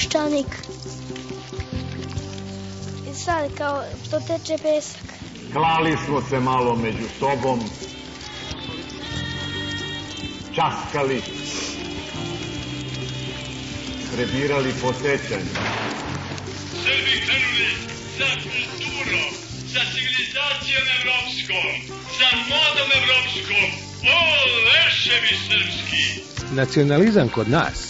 Peščanik. I sad kao što teče pesak. Klali smo se malo među sobom, časkali, prebirali po sećanju. Srbi krenuli sa kulturom, sa civilizacijom evropskom, sa modom evropskom. O, leševi srpski! Nacionalizam kod nas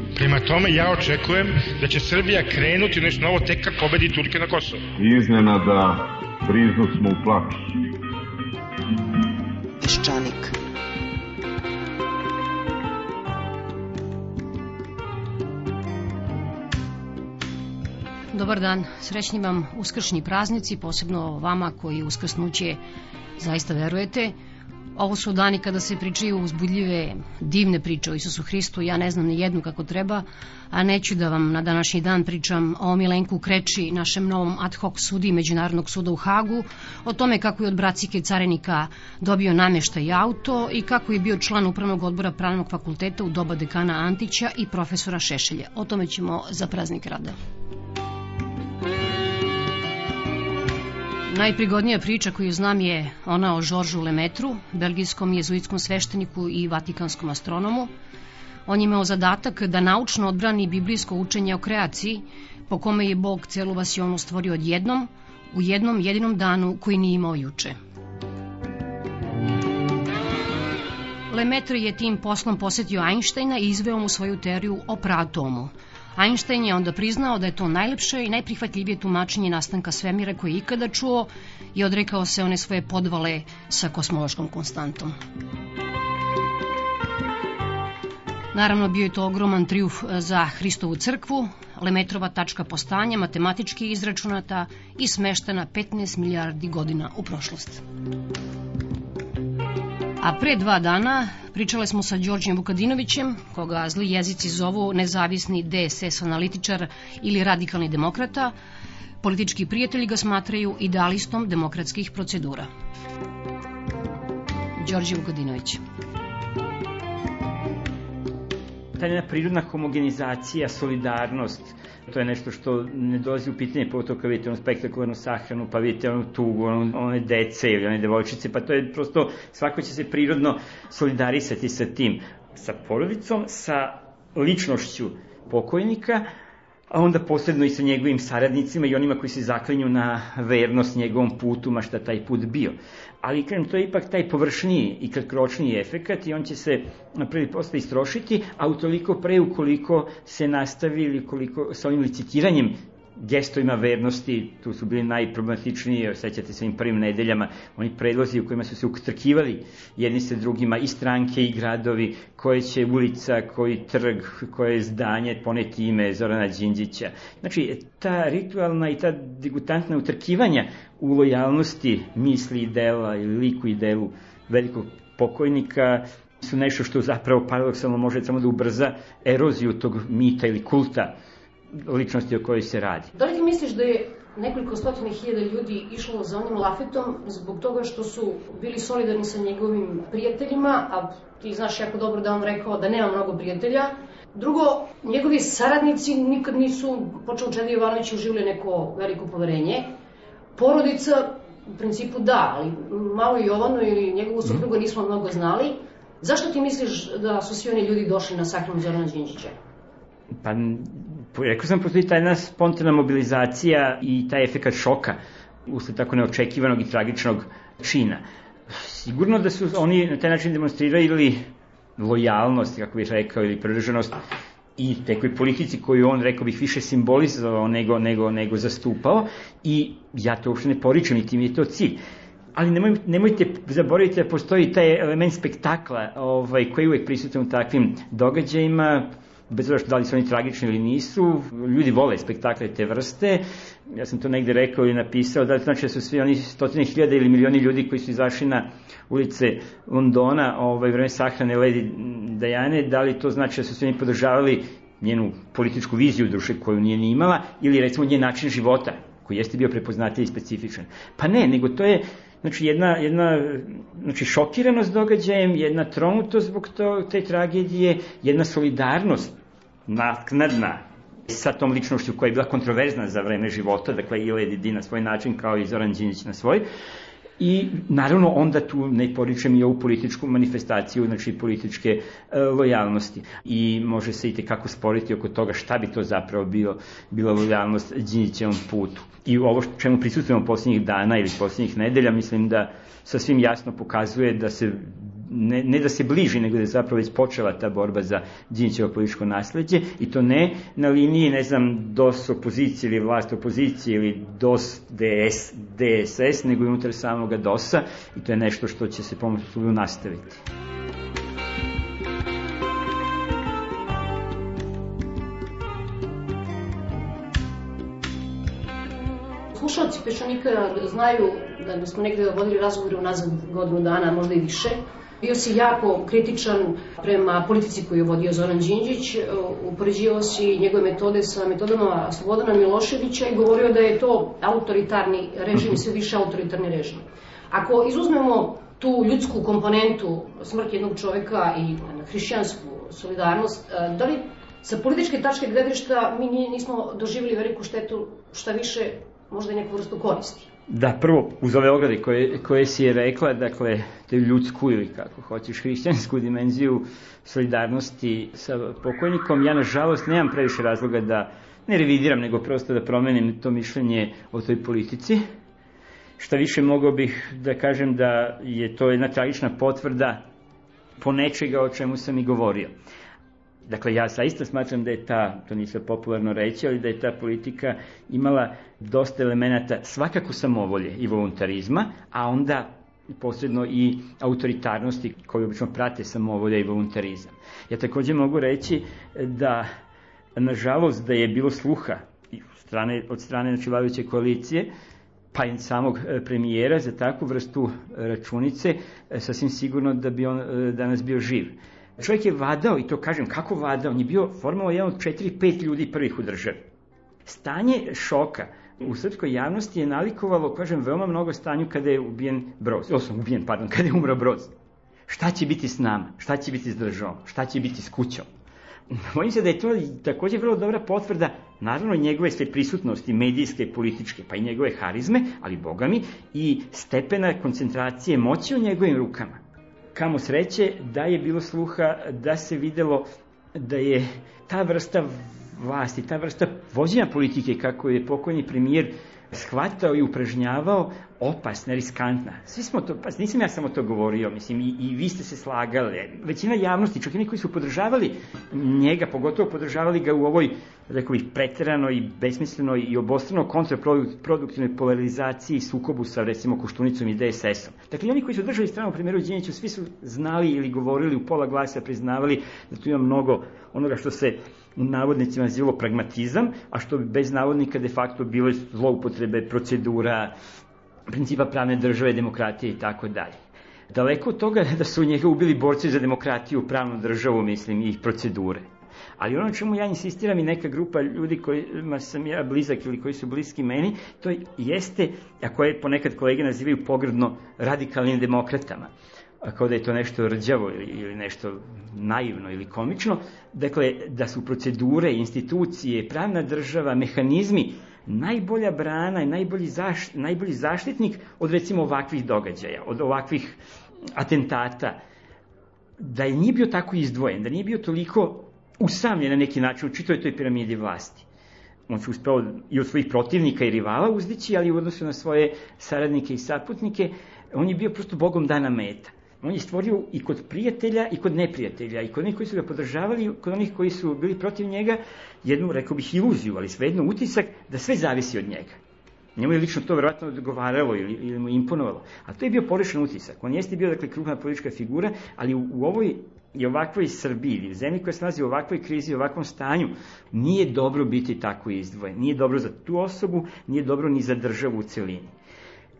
Prema tome, ja očekujem da će Srbija krenuti u nešto novo tek kad pobedi Turke na Kosovo. Iznenada briznu smo u plaću. Peščanik. Dobar dan, srećni vam uskršnji praznici, posebno vama koji uskrsnuće zaista verujete. Ovo su dani kada se pričaju uzbudljive, divne priče o Isusu Hristu, ja ne znam ni jednu kako treba, a neću da vam na današnji dan pričam o Milenku Kreči, našem novom ad hoc sudi Međunarodnog suda u Hagu, o tome kako je od Bracike Carenika dobio nameštaj i auto i kako je bio član upravnog odbora Pravnog fakulteta u doba dekana Antića i profesora Šešelja. O tome ćemo za praznik rada. Najprigodnija priča koju znam je ona o Žoržu Lemetru, belgijskom jezuitskom svešteniku i vatikanskom astronomu. On je imao zadatak da naučno odbrani biblijsko učenje o kreaciji, po kome je Bog celu vasionu stvorio odjednom, u jednom jedinom danu koji nije imao juče. Lemaitre je tim poslom posetio Einsteina i izveo mu svoju teoriju o praatomu. Einstein je onda priznao da je to najlepše i najprihvatljivije tumačenje nastanka svemira koje je ikada čuo i odrekao se one svoje podvale sa kosmološkom konstantom. Naravno, bio je to ogroman triuf za Hristovu crkvu, Lemetrova tačka postanja matematički izračunata i smeštena 15 milijardi godina u prošlost. A pre dva dana pričale smo sa Đorđem Vukadinovićem, koga zli jezici zovu nezavisni DSS analitičar ili radikalni demokrata. Politički prijatelji ga smatraju idealistom demokratskih procedura. Đorđe Vukadinović. Ta jedna prirodna homogenizacija, solidarnost, to je nešto što ne dolazi u pitanje, pogotovo kad vidite onu spektakularnu sahranu, pa vidite onu tugu, onu, one dece ili one devojčice, pa to je prosto, svako će se prirodno solidarisati sa tim, sa porodicom, sa ličnošću pokojnika, a onda posledno i sa njegovim saradnicima i onima koji se zaklinju na vernost njegovom putu, ma šta taj put bio. Ali, kažem, to je ipak taj površniji i kratkoročniji efekat i on će se na prvi posle istrošiti, a utoliko pre ukoliko se nastavi ili koliko sa ovim licitiranjem gestovima vernosti, tu su bili najproblematičniji, sećate se im prvim nedeljama, oni predlozi u kojima su se utrkivali jedni sa drugima, i stranke i gradovi, koje će ulica, koji trg, koje zdanje poneti ime Zorana Đinđića. Znači, ta ritualna i ta degutantna utrkivanja u lojalnosti misli i dela ili liku i delu velikog pokojnika su nešto što zapravo paradoksalno može samo da ubrza eroziju tog mita ili kulta ličnosti o kojoj se radi. Da li ti misliš da je nekoliko stotine hiljada ljudi išlo za onim Lafetom zbog toga što su bili solidarni sa njegovim prijateljima, a ti znaš jako dobro da on rekao da nema mnogo prijatelja, Drugo, njegovi saradnici nikad nisu, počeo Čedi Jovanović, uživali neko veliko poverenje. Porodica, u principu da, ali malo Jovanu ili njegovu suprugu nismo mnogo znali. Zašto ti misliš da su svi oni ljudi došli na sahranu Zorana Đinđića? Pa, rekao sam, postoji ta jedna spontana mobilizacija i taj efekat šoka usled tako neočekivanog i tragičnog čina. Sigurno da su oni na taj način demonstrirali lojalnost, kako bih rekao, ili pridržanost i tekoj politici koju on, rekao bih, više simbolizovao nego, nego, nego zastupao i ja to uopšte ne poričam i tim je to cilj ali nemoj, nemojte zaboraviti da postoji taj element spektakla ovaj, koji je uvek prisutan u takvim događajima, bez obzira da li su oni tragični ili nisu, ljudi vole spektakle te vrste, ja sam to negde rekao ili napisao, da li znači da su svi oni stotine hiljada ili milioni ljudi koji su izašli na ulice Londona ovaj, vreme sahrane Lady Diane, da li to znači da su svi oni podržavali njenu političku viziju duše koju nije ni imala, ili recimo njen način života, koji jeste bio prepoznatiji i specifičan. Pa ne, nego to je znači jedna, jedna znači šokiranost događajem, jedna tronutost zbog to, te tragedije, jedna solidarnost naknadna sa tom ličnošću koja je bila kontroverzna za vreme života, dakle i Lady na svoj način kao i Zoran Đinđić na svoj, i naravno onda tu ne poričem i ovu političku manifestaciju, znači političke e, lojalnosti. I može se i tekako sporiti oko toga šta bi to zapravo bio, bila lojalnost Đinjićevom putu. I ovo čemu prisutujemo posljednjih dana ili posljednjih nedelja, mislim da sasvim jasno pokazuje da se ne, ne da se bliži, nego da je zapravo već počela ta borba za Đinćevo političko nasledđe i to ne na liniji, ne znam, DOS opozicije ili vlast opozicije ili DOS DS, DSS, nego i unutar samoga DOS-a i to je nešto što će se pomoću nastaviti. Slušalci Pešanika znaju da smo negde vodili razgovore unazad godinu dana, možda i više, Bio si jako kritičan prema politici koju je vodio Zoran Đinđić, upoređivao si njegove metode sa metodama Slobodana Miloševića i govorio da je to autoritarni režim, sve više autoritarni režim. Ako izuzmemo tu ljudsku komponentu smrt jednog čoveka i hrišćansku solidarnost, da li sa političke tačke gledišta mi nismo doživjeli veliku štetu, šta više možda i neku vrstu koristi? Da, prvo, uz ove ograde koje, koje si je rekla, dakle, te ljudsku ili kako hoćeš, hrišćansku dimenziju solidarnosti sa pokojnikom, ja nažalost nemam previše razloga da ne revidiram, nego prosto da promenim to mišljenje o toj politici. Šta više mogao bih da kažem da je to jedna tragična potvrda po nečega o čemu sam i govorio. Dakle, ja saista smatram da je ta, to nije popularno reći, ali da je ta politika imala dosta elemenata svakako samovolje i voluntarizma, a onda posredno i autoritarnosti koje obično prate samovolja i voluntarizam. Ja takođe mogu reći da, nažalost, da je bilo sluha strane, od strane znači, koalicije, pa i samog e, premijera za takvu vrstu računice, e, sasvim sigurno da bi on e, danas bio živ. Čovjek je vadao, i to kažem, kako vadao, on je bio formalno jedan od 4-5 ljudi prvih u državi. Stanje šoka u srpskoj javnosti je nalikovalo, kažem, veoma mnogo stanju kada je ubijen Broz, osam ubijen, pardon, kada je umro Broz. Šta će biti s nama? Šta će biti s državom? Šta će biti s kućom? Bojim se da je to takođe vrlo dobra potvrda, naravno njegove sve prisutnosti, medijske, političke, pa i njegove harizme, ali bogami, i stepena koncentracije moći u njegovim rukama kamo sreće da je bilo sluha da se videlo da je ta vrsta vlasti, ta vrsta vođenja politike kako je pokojni premijer shvatao i upražnjavao opasna, riskantna. Svi smo to, pa nisam ja samo to govorio, mislim, i, i vi ste se slagali. Većina javnosti, čak i oni koji su podržavali njega, pogotovo podržavali ga u ovoj, rekao bih, preterano i besmisleno i obostrano kontraproduktivnoj polarizaciji sukobu sa, recimo, Koštunicom i DSS-om. Dakle, oni koji su držali stranu primjeru Đinjiću, svi su znali ili govorili u pola glasa, priznavali da tu ima mnogo onoga što se u navodnicima zivalo pragmatizam, a što bi bez navodnika de facto bilo zloupotrebe procedura, principa pravne države, demokratije i tako dalje. Daleko od toga da su njega ubili borci za demokratiju, pravnu državu, mislim, i procedure. Ali ono čemu ja insistiram i neka grupa ljudi kojima sam ja blizak ili koji su bliski meni, to jeste, a koje ponekad kolege nazivaju pogrdno radikalnim demokratama. Kao da je to nešto rđavo ili nešto naivno ili komično, dakle da su procedure, institucije, pravna država, mehanizmi najbolja brana i najbolji, zaš, najbolji zaštitnik od recimo ovakvih događaja, od ovakvih atentata, da je nije bio tako izdvojen, da nije bio toliko usamljen na neki način u čitoj toj piramidi vlasti. On se uspeo i od svojih protivnika i rivala uzdići, ali u odnosu na svoje saradnike i saputnike, on je bio prosto bogom dana meta. On je stvorio i kod prijatelja i kod neprijatelja, i kod onih koji su ga podržavali, i kod onih koji su bili protiv njega, jednu, rekao bih, iluziju, ali svejedno utisak da sve zavisi od njega. Njemu je lično to verovatno odgovaralo ili, ili mu imponovalo. A to je bio porešen utisak. On jeste bio, dakle, krupna politička figura, ali u, u ovoj i ovakvoj Srbiji, u zemlji koja se nalazi u ovakvoj krizi, u ovakvom stanju, nije dobro biti tako izdvojen. Nije dobro za tu osobu, nije dobro ni za državu u celini.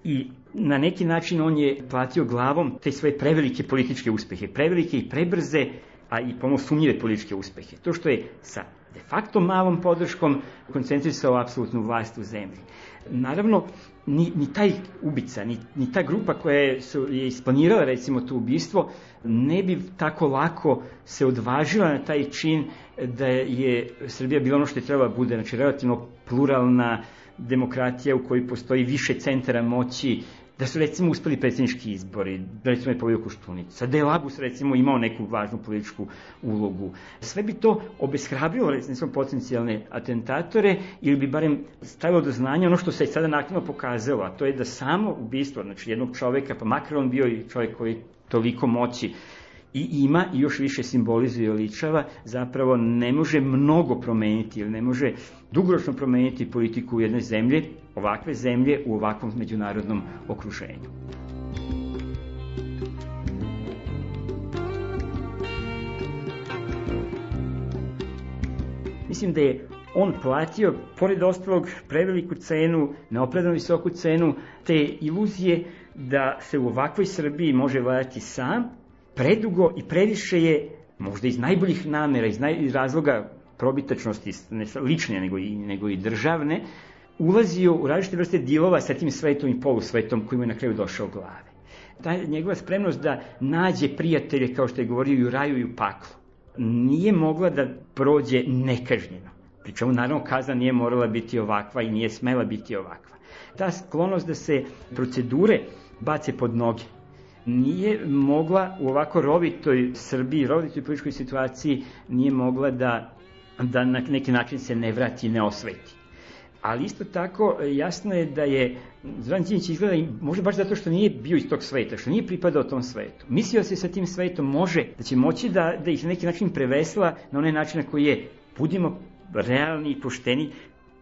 I na neki način on je platio glavom te svoje prevelike političke uspehe, prevelike i prebrze, a i pomalo sumnjive političke uspehe. To što je sa de facto malom podrškom koncentrisao apsolutnu vlast u zemlji. Naravno, ni, ni taj ubica, ni, ni ta grupa koja je, su, je isplanirala recimo to ubistvo, ne bi tako lako se odvažila na taj čin da je Srbija bila ono što je trebala da bude, znači relativno pluralna demokratija u kojoj postoji više centara moći, da su recimo uspeli predsjednički izbori, da recimo je pobedio Koštunica, da je Labus recimo imao neku važnu političku ulogu. Sve bi to obeshrabrilo recimo potencijalne atentatore ili bi barem stavilo do znanja ono što se sada nakon pokazalo, a to je da samo ubistvo, znači jednog čoveka, pa makar on bio i čovjek koji toliko moći i ima i još više simbolizuje i oličava, zapravo ne može mnogo promeniti ili ne može dugoročno promeniti politiku jedne zemlje, ovakve zemlje u ovakvom međunarodnom okruženju. Mislim da je on platio, pored ostalog, preveliku cenu, neopravdano visoku cenu, te iluzije da se u ovakvoj Srbiji može vladati sam, predugo i previše je, možda iz najboljih namera, iz, naj, iz razloga probitačnosti, ne lične, nego i, nego i državne, ulazio u različite vrste dilova sa tim svetom i polusvetom koji mu je na kraju došao glave. Ta njegova spremnost da nađe prijatelje, kao što je govorio, i u raju i u paklu, nije mogla da prođe nekažnjeno. Pričemu, naravno, kazna nije morala biti ovakva i nije smela biti ovakva. Ta sklonost da se procedure bace pod noge, nije mogla u ovako rovitoj Srbiji, rovitoj političkoj situaciji, nije mogla da, da na neki način se ne vrati i ne osveti. Ali isto tako jasno je da je Zoran Đinjić izgleda možda baš zato što nije bio iz tog sveta, što nije pripadao tom svetu. Mislio se sa tim svetom može, da će moći da, da ih na neki način prevesla na onaj način na koji je, budimo realni i pošteni,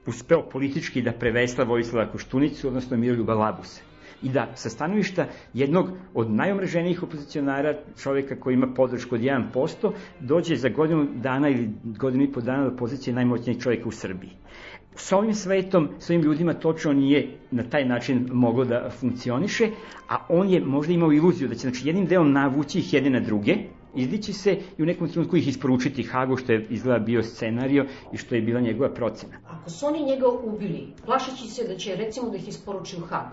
uspeo politički da prevesla Vojislava Koštunicu, odnosno Miroljuba Labuse i da sa stanovišta jednog od najomreženijih opozicionara, čoveka koji ima podršku od 1%, dođe za godinu dana ili godinu i po dana do pozicije najmoćnijeg čoveka u Srbiji. Sa ovim svetom, sa ovim ljudima točno nije na taj način moglo da funkcioniše, a on je možda imao iluziju da će znači, jednim delom navući ih jedne na druge, izdići se i u nekom trenutku ih isporučiti Hagu, što je izgleda bio scenario i što je bila njegova procena. Ako su oni njega ubili, plašeći se da će recimo da ih isporuči u Hag,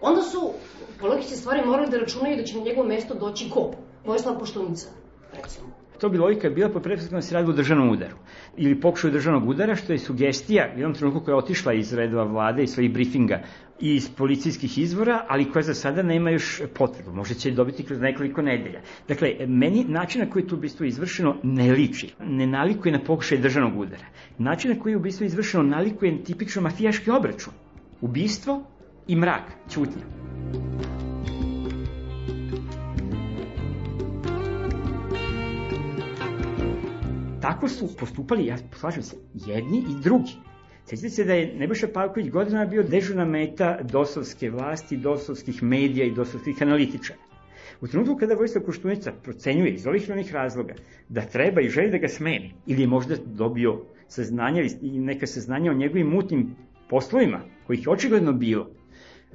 onda su po logici stvari morali da računaju da će na njegovo mesto doći ko? Vojislav Poštunica, recimo. To bi logika bila po pretpostavkom da se radi o državnom udaru. Ili pokušaju državnog udara, što je sugestija u jednom trenutku koja je otišla iz redova vlade i svojih briefinga i iz policijskih izvora, ali koja za sada nema još potrebu. Možda će dobiti kroz nekoliko nedelja. Dakle, meni način na koji je to ubistvo izvršeno ne liči, ne nalikuje na pokušaj državnog udara. Način na koji je ubistvo izvršeno nalikuje tipično mafijaški obračun. Ubistvo i mrak, ćutnja. Tako su postupali, ja slažem se, jedni i drugi. Sjećate se da je Nebojša Pavković godinama bio dežurna meta dosovske vlasti, dosovskih medija i dosovskih analitičara. U trenutku kada Vojislav Koštunica procenjuje iz ovih onih razloga da treba i želi da ga smeni, ili je možda dobio saznanja i neka saznanja o njegovim mutnim poslovima, kojih je očigledno bilo,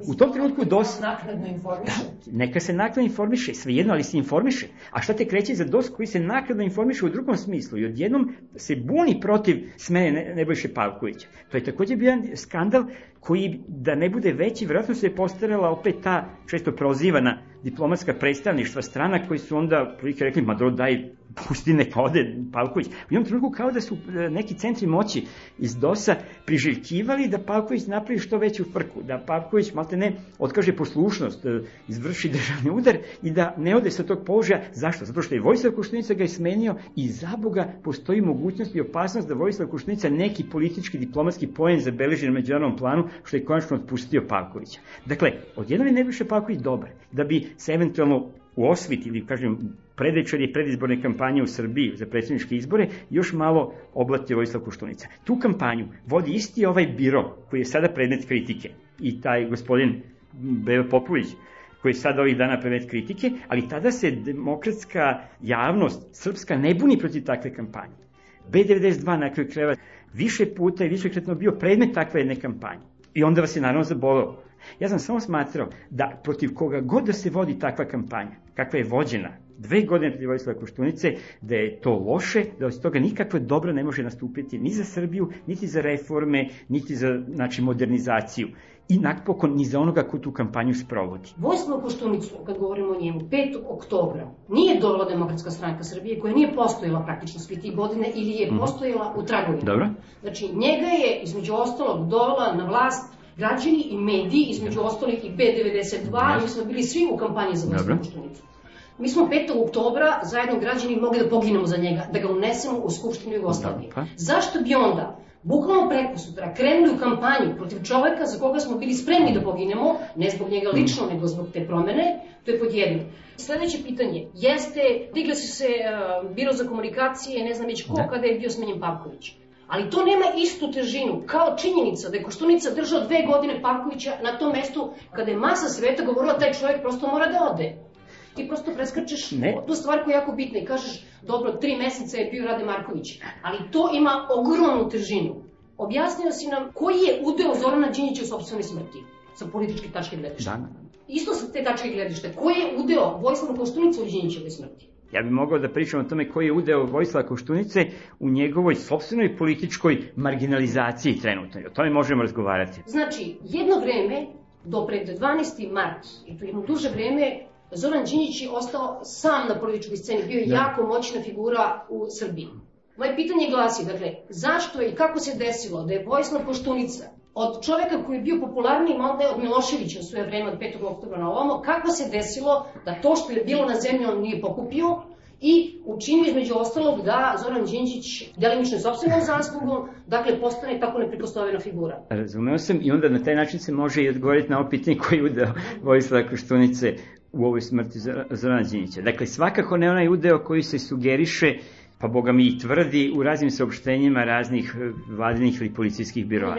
U tom trenutku DOS... Nakladno informiše. Da, neka se nakladno informiše, svejedno, ali se informiše. A šta te kreće za DOS koji se nakladno informiše u drugom smislu i odjednom se buni protiv smene Nebojše Pavkovića. To je takođe bio skandal koji da ne bude veći, vjerojatno se je postarala opet ta često prozivana diplomatska predstavništva strana koji su onda prilike rekli, ma do, daj, pusti neka ode Pavković. U jednom trenutku kao da su e, neki centri moći iz DOS-a priželjkivali da Pavković napravi što veću frku, da Pavković malte ne otkaže poslušnost, e, izvrši državni udar i da ne ode sa tog položaja. Zašto? Zato što je Vojislav Koštunica ga ismenio i za Boga postoji mogućnost i opasnost da Vojislav Koštunica neki politički diplomatski poen zabeleži na međunarodnom planu što je konačno otpustio Pavkovića. Dakle, odjednom je Nebojša Pavković dobar, da bi se eventualno u osvit ili kažem predvečerje predizborne kampanje u Srbiji za predsjedničke izbore još malo oblatio Vojislav Koštunica. Tu kampanju vodi isti ovaj biro koji je sada predmet kritike i taj gospodin Beo Popović koji je sada ovih dana predmet kritike, ali tada se demokratska javnost srpska ne buni protiv takve kampanje. B92 na kraju kreva više puta i višekretno bio predmet takve jedne kampanje. I onda vas je naravno zabolao. Ja sam samo smatrao da protiv koga god da se vodi takva kampanja, kakva je vođena dve godine protiv Vojislava Koštunice, da je to loše, da od toga nikakve dobro ne može nastupiti ni za Srbiju, niti za reforme, niti za znači, modernizaciju i napokon ni za onoga ko tu kampanju sprovodi. Vojislav Koštunicu, kad govorimo o njemu, 5. oktobra, nije dovela Demokratska stranka Srbije, koja nije postojala praktično sve tih godine ili je mhm. postojala u tragovima. Dobro. Znači, njega je, između ostalog, dovela na vlast građani i mediji, između ostalih i B92, mi smo bili svi u kampanji za Vojislav Koštunicu. Mi smo 5. oktobra zajedno građani mogli da poginemo za njega, da ga unesemo u Skupštinu Jugoslavije. Pa. Zašto bi onda bukvalno preko sutra krenuli u kampanju protiv čoveka za koga smo bili spremni da poginemo, ne zbog njega lično, nego zbog te promene, to je pod jedno. Sledeće pitanje jeste, digle su se uh, biro za komunikacije, ne znam već ko, ne. kada je bio smenjen Pavković. Ali to nema istu težinu kao činjenica da je Koštunica držao dve godine Pavkovića na tom mestu kada je masa sveta govorila taj čovjek prosto mora da ode ti prosto preskačeš ne. tu stvar koja je jako bitna i kažeš, dobro, tri meseca je bio Rade Marković, ali to ima ogromnu težinu. Objasnio si nam koji je udeo Zorana Đinjića u sobstvenoj smrti, sa političke tačke gledišta. Da. Isto sa te tačke gledišta, koji je udeo Vojislava Koštunica u Đinjićevoj smrti? Ja bih mogao da pričam o tome koji je udeo Vojislava Koštunice u njegovoj sobstvenoj političkoj marginalizaciji trenutno. O tome možemo razgovarati. Znači, jedno vreme, do pred 12. mart, i to jedno duže vreme, Zoran Đinjić je ostao sam na političkoj sceni, bio je da. jako moćna figura u Srbiji. Moje pitanje glasi, dakle, zašto i kako se desilo da je Vojislav Koštunica od čoveka koji je bio popularniji onda od Miloševića u svoje vreme od 5. oktobra na ovamo, kako se desilo da to što je bilo na zemlji on nije pokupio i učinio između ostalog da Zoran Đinđić delimično sobstvenom zaslugom, dakle postane tako neprikosnovena figura. Razumeo sam i onda na taj način se može i odgovoriti na ovo pitanje koji je udeo Vojislava Koštunice u ovoj smrti Zorana Đinjića. Dakle, svakako ne onaj udeo koji se sugeriše pa boga mi i tvrdi u raznim saopštenjima raznih e, vladinih ili policijskih biroa.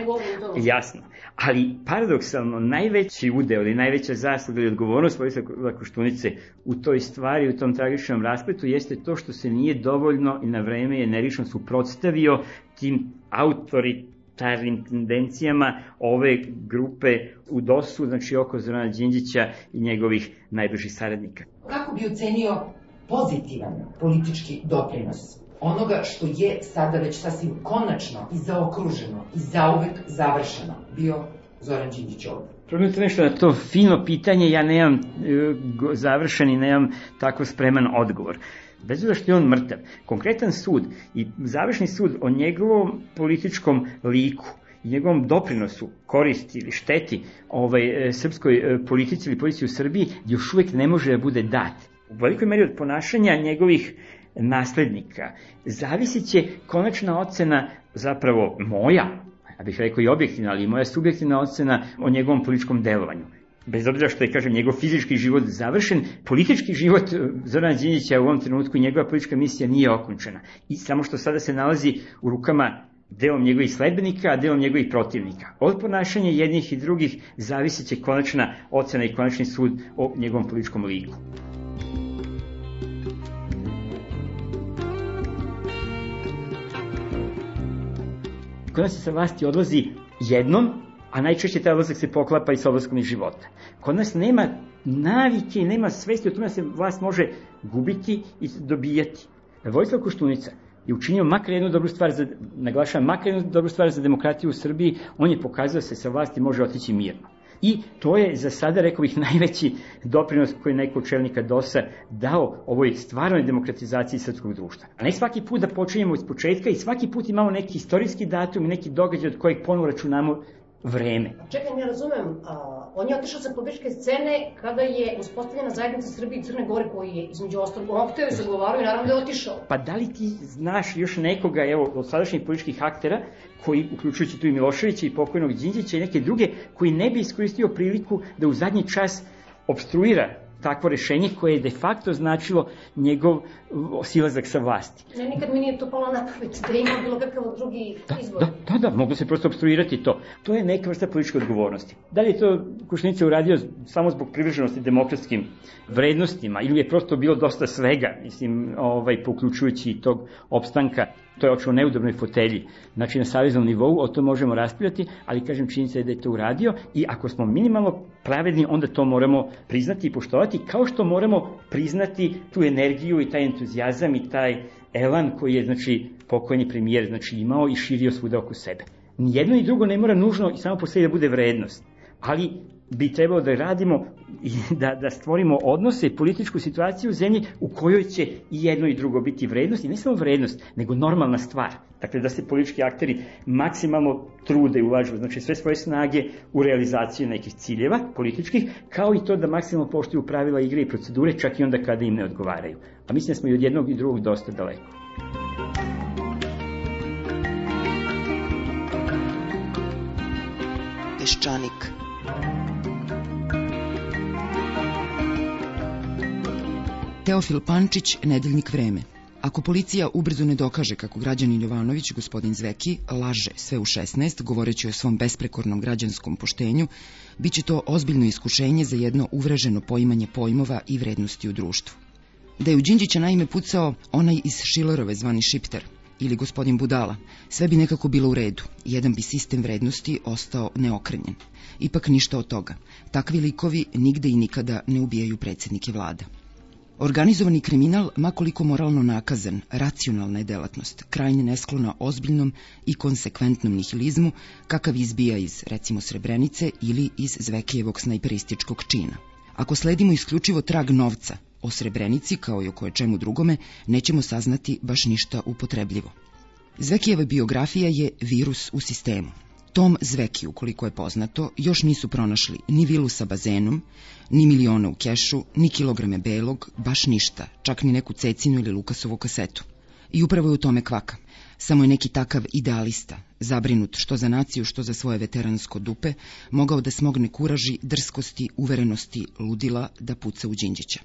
Jasno. Ali paradoksalno, najveći udeo ili najveća zasluga ili odgovornost Vojislava Koštunice u toj stvari, u tom tragičnom raspletu jeste to što se nije dovoljno i na vreme energično suprotstavio tim autoritetnim autoritarnim tendencijama ove grupe u DOS-u, znači oko Zorana Đinđića i njegovih najbližih saradnika. Kako bi ocenio pozitivan politički doprinos onoga što je sada već sasvim konačno i zaokruženo i zauvek završeno bio Zoran Đinđić ovdje? Probajte nešto na to fino pitanje, ja nemam e, završen i nemam tako spreman odgovor bez obzira što je on mrtav, konkretan sud i završni sud o njegovom političkom liku i njegovom doprinosu, koristi ili šteti ovaj, e, srpskoj e, politici ili politici u Srbiji još uvek ne može da bude dat. U velikoj meri od ponašanja njegovih naslednika zavisit će konačna ocena zapravo moja, ja bih rekao i objektivna, ali i moja subjektivna ocena o njegovom političkom delovanju bez obzira što je, kažem, njegov fizički život završen, politički život e, Zorana Đinjića u ovom trenutku njegova politička misija nije okončena. I samo što sada se nalazi u rukama delom njegovih sledbenika, a delom njegovih protivnika. Od ponašanja jednih i drugih zavisit će konačna ocena i konačni sud o njegovom političkom liku. Kod nas se sa vlasti odlazi jednom, a najčešće taj odlazak se poklapa i sa odlaskom iz života. Kod nas nema navike nema svesti o tome da se vlast može gubiti i dobijati. Vojislav Koštunica je učinio makar jednu dobru stvar, za, naglašavam, makar jednu dobru stvar za demokratiju u Srbiji, on je pokazao se sa vlasti može otići mirno. I to je za sada, rekao bih, najveći doprinos koji je neko čelnika DOS-a dao ovoj stvarnoj demokratizaciji srpskog društva. A ne svaki put da počinjemo iz početka i svaki put imamo neki istorijski datum i neki događaj od kojeg ponovo računamo vreme. Čekaj, ne razumem, a, on je otišao sa političke scene kada je uspostavljena zajednica Srbije i Crne Gore koji je između ostalog i zagovarao i naravno da je otišao. Pa da li ti znaš još nekoga, evo, od sadašnjih političkih aktera, koji, uključujući tu i Miloševića i pokojnog Đinđića i neke druge, koji ne bi iskoristio priliku da u zadnji čas obstruira takvo rešenje koje je de facto značilo njegov silazak sa vlasti. Ne, nikad mi nije to palo na pamet da ima bilo kakav drugi da, izbor. Da, da, da, moglo se prosto obstruirati to. To je neka vrsta političke odgovornosti. Da li je to Košnica uradio samo zbog privrženosti demokratskim vrednostima ili je prosto bilo dosta svega, mislim, ovaj, poključujući i tog opstanka to je očeo neudobnoj fotelji, znači na saveznom nivou, o to možemo raspravljati, ali kažem činjenica je da je to uradio i ako smo minimalno pravedni, onda to moramo priznati i poštovati, kao što moramo priznati tu energiju i taj entuzijazam i taj elan koji je, znači, pokojni premijer, znači, imao i širio svuda oko sebe. Nijedno i drugo ne mora nužno i samo po sebi da bude vrednost, ali bi trebalo da radimo i da, da stvorimo odnose i političku situaciju u zemlji u kojoj će i jedno i drugo biti vrednost i ne samo vrednost, nego normalna stvar. Dakle, da se politički akteri maksimalno trude i ulažu, znači sve svoje snage u realizaciju nekih ciljeva političkih, kao i to da maksimalno poštuju pravila igre i procedure, čak i onda kada im ne odgovaraju. A mislim da smo i od jednog i drugog dosta daleko. Peščanik. Teofil Pančić, Nedeljnik vreme. Ako policija ubrzo ne dokaže kako građanin Jovanović, gospodin Zveki, laže sve u 16, govoreći o svom besprekornom građanskom poštenju, bit će to ozbiljno iskušenje za jedno uvreženo poimanje pojmova i vrednosti u društvu. Da je u Đinđića naime pucao onaj iz Šilerove zvani Šipter, ili gospodin Budala, sve bi nekako bilo u redu, jedan bi sistem vrednosti ostao neokrenjen. Ipak ništa od toga. Takvi likovi nigde i nikada ne ubijaju predsednike vlada. Organizovani kriminal, makoliko moralno nakazan, racionalna je delatnost, krajnje nesklona ozbiljnom i konsekventnom nihilizmu, kakav izbija iz, recimo, Srebrenice ili iz Zvekijevog snajperističkog čina. Ako sledimo isključivo trag novca, o Srebrenici, kao i o koje čemu drugome, nećemo saznati baš ništa upotrebljivo. Zvekijeva biografija je virus u sistemu. Tom Zveki, ukoliko je poznato, još nisu pronašli ni vilu sa bazenom, ni miliona u kešu, ni kilograme belog, baš ništa, čak ni neku cecinu ili Lukasovu kasetu. I upravo je u tome kvaka. Samo je neki takav idealista, zabrinut što za naciju, što za svoje veteransko dupe, mogao da smogne kuraži, drskosti, uverenosti, ludila da puca u Đinđića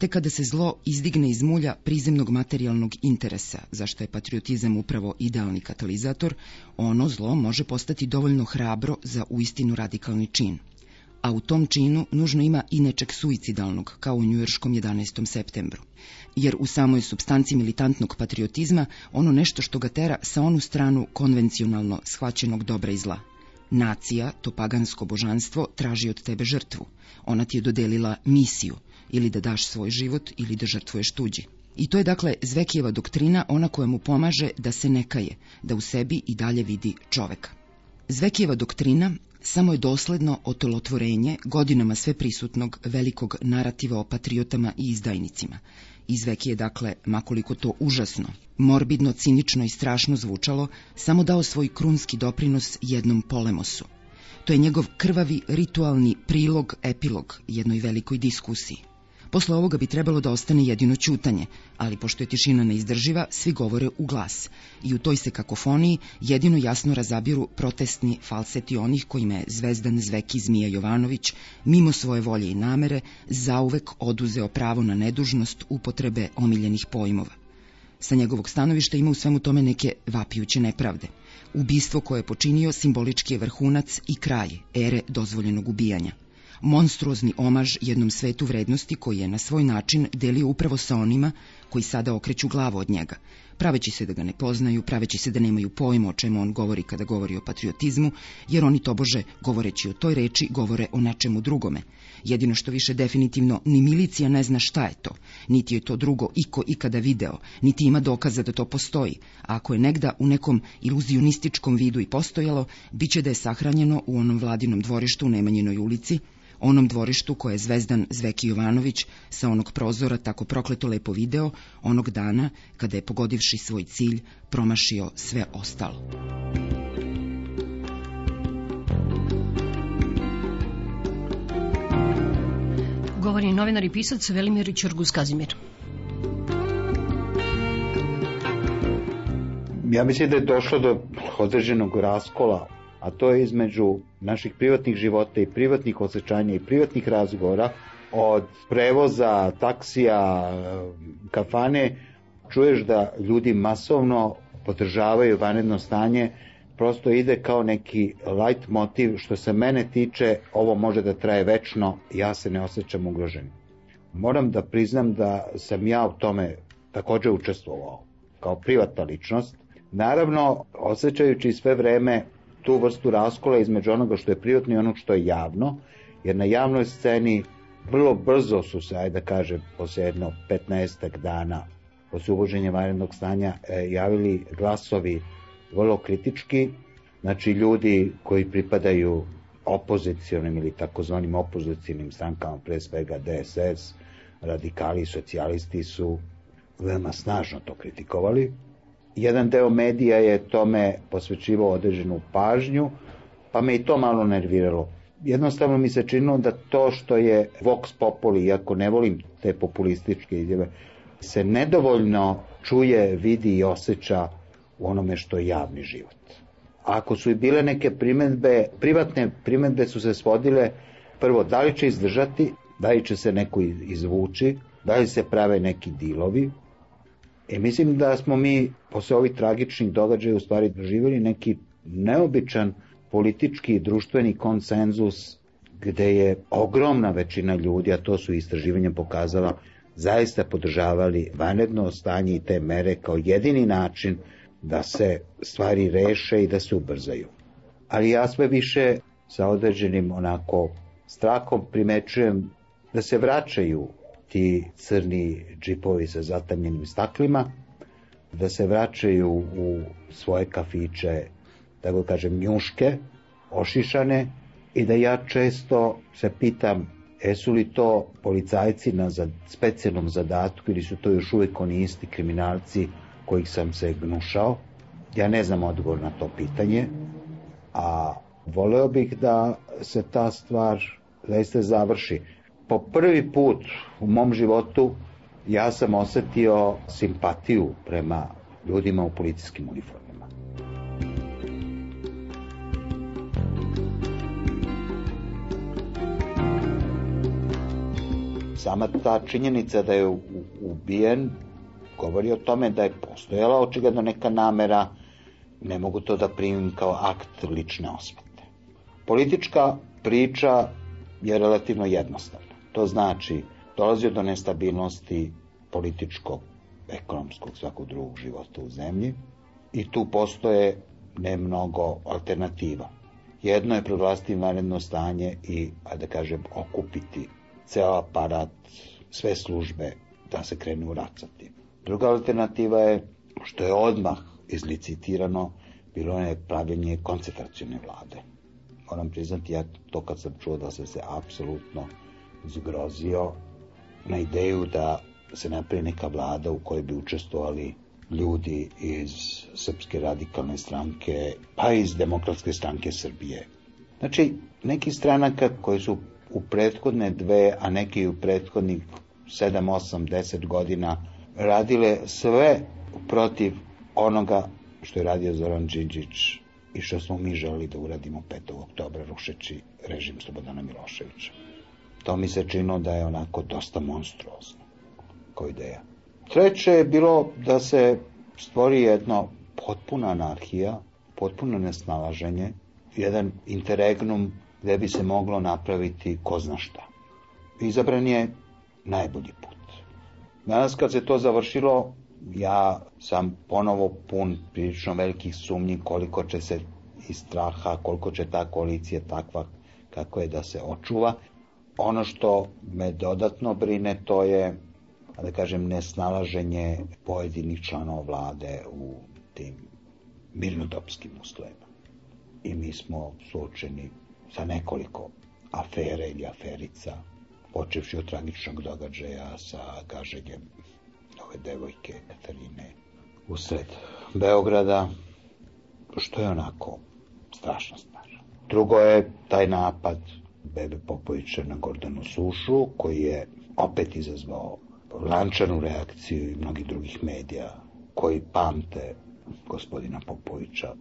te kada se zlo izdigne iz mulja prizemnog materijalnog interesa, zašto je patriotizam upravo idealni katalizator, ono zlo može postati dovoljno hrabro za uistinu radikalni čin. A u tom činu nužno ima i nečeg suicidalnog, kao u njujorškom 11. septembru. Jer u samoj substanci militantnog patriotizma ono nešto što ga tera sa onu stranu konvencionalno shvaćenog dobra i zla. Nacija, to pagansko božanstvo, traži od tebe žrtvu. Ona ti je dodelila misiju – ili da daš svoj život ili da žrtvuješ tuđi. I to je dakle Zvekijeva doktrina, ona koja mu pomaže da se ne kaje, da u sebi i dalje vidi čoveka. Zvekijeva doktrina samo je dosledno otolotvorenje godinama sve prisutnog velikog narativa o patriotama i izdajnicima. Izveki je dakle, makoliko to užasno, morbidno, cinično i strašno zvučalo, samo dao svoj krunski doprinos jednom polemosu. To je njegov krvavi ritualni prilog, epilog jednoj velikoj diskusiji. Posle ovoga bi trebalo da ostane jedino ćutanje, ali pošto je tišina neizdrživa, svi govore u glas. I u toj se kakofoniji jedino jasno razabiru protestni falseti onih kojima je zvezdan zveki Zmija Jovanović, mimo svoje volje i namere, zauvek oduzeo pravo na nedužnost upotrebe omiljenih pojmova. Sa njegovog stanovišta ima u svemu tome neke vapijuće nepravde. Ubistvo koje je počinio simbolički je vrhunac i kraj ere dozvoljenog ubijanja monstruozni omaž jednom svetu vrednosti koji je na svoj način delio upravo sa onima koji sada okreću glavu od njega, praveći se da ga ne poznaju, praveći se da nemaju pojma o čemu on govori kada govori o patriotizmu, jer oni tobože, govoreći o toj reči, govore o nečemu drugome. Jedino što više definitivno ni milicija ne zna šta je to, niti je to drugo iko ikada video, niti ima dokaza da to postoji, a ako je negda u nekom iluzionističkom vidu i postojalo, bit će da je sahranjeno u onom vladinom dvorištu u Nemanjinoj ulici, onom dvorištu koje je Zvezdan Zveki Jovanović sa onog prozora tako prokleto lepo video onog dana kada je pogodivši svoj cilj promašio sve ostalo. Govori novinar i pisac Velimir Ćurgus Kazimir. Ja mislim da je došlo do određenog raskola a to je između naših privatnih života i privatnih osjećanja i privatnih razgovora, od prevoza, taksija, kafane, čuješ da ljudi masovno podržavaju vanredno stanje, prosto ide kao neki light motiv, što se mene tiče, ovo može da traje večno, ja se ne osjećam ugrožen. Moram da priznam da sam ja u tome takođe učestvovao, kao privatna ličnost, naravno osjećajući sve vreme tu vrstu raskola između onoga što je privatno i onog što je javno, jer na javnoj sceni vrlo brzo su se, ajde da kažem, posle jedno 15 dana posle uvoženja vanrednog stanja e, javili glasovi vrlo kritički, znači ljudi koji pripadaju opozicionim ili takozvanim opozicijalnim strankama, pre svega DSS, radikali i socijalisti su veoma snažno to kritikovali, jedan deo medija je tome posvećivao određenu pažnju, pa me i to malo nerviralo. Jednostavno mi se činilo da to što je Vox Populi, iako ne volim te populističke izjave, se nedovoljno čuje, vidi i osjeća u onome što je javni život. Ako su i bile neke primetbe, privatne primetbe su se svodile prvo da li će izdržati, da li će se neko izvući, da li se prave neki dilovi, E, mislim da smo mi posle ovih tragičnih događaja u stvari doživjeli neki neobičan politički i društveni konsenzus gde je ogromna većina ljudi, a to su istraživanja pokazala, zaista podržavali vanredno stanje i te mere kao jedini način da se stvari reše i da se ubrzaju. Ali ja sve više sa određenim onako strahom primećujem da se vraćaju ti crni džipovi sa zatamljenim staklima, da se vraćaju u svoje kafiće, da go kažem, njuške, ošišane, i da ja često se pitam, jesu li to policajci na specijalnom zadatku ili su to još uvek oni isti kriminalci kojih sam se gnušao? Ja ne znam odgovor na to pitanje, a voleo bih da se ta stvar zaista završi po prvi put u mom životu ja sam osetio simpatiju prema ljudima u policijskim uniformama. Sama ta činjenica da je ubijen govori o tome da je postojala očigledno neka namera, ne mogu to da primim kao akt lične osvete. Politička priča je relativno jednostavna. To znači, dolazi do nestabilnosti političkog, ekonomskog, svakog drugog života u zemlji i tu postoje ne mnogo alternativa. Jedno je proglasiti vanredno stanje i, a da kažem, okupiti ceo aparat, sve službe da se krenu racati. Druga alternativa je, što je odmah izlicitirano, bilo je pravljenje koncentracijone vlade. Moram priznati, ja to kad sam čuo da se se apsolutno zgrozio na ideju da se napravi neka vlada u kojoj bi učestvovali ljudi iz Srpske radikalne stranke, pa iz Demokratske stranke Srbije. Znači, neki stranaka koji su u prethodne dve, a neki u prethodnih 7, 8, 10 godina radile sve protiv onoga što je radio Zoran Đinđić i što smo mi želi da uradimo 5. oktobra rušeći režim Slobodana Miloševića. To mi se činilo da je onako dosta monstruozno kao ideja. Treće je bilo da se stvori jedno potpuna anarhija, potpuno nesnalaženje, jedan interregnum gde bi se moglo napraviti ko zna šta. Izabran je najbolji put. Danas kad se to završilo, ja sam ponovo pun prilično velikih sumnji koliko će se iz straha, koliko će ta koalicija takva kako je da se očuva Ono što me dodatno brine to je, da kažem, nesnalaženje pojedinih članova vlade u tim mirnodopskim uslovima. I mi smo suočeni sa nekoliko afere ili aferica, počevši od tragičnog događaja sa gaženjem ove devojke Katarine usred Beograda, što je onako strašna stvar. Drugo je taj napad Bebe Popovića na Gordanu Sušu, koji je opet izazvao lančanu reakciju i mnogih drugih medija koji pamte gospodina Popovića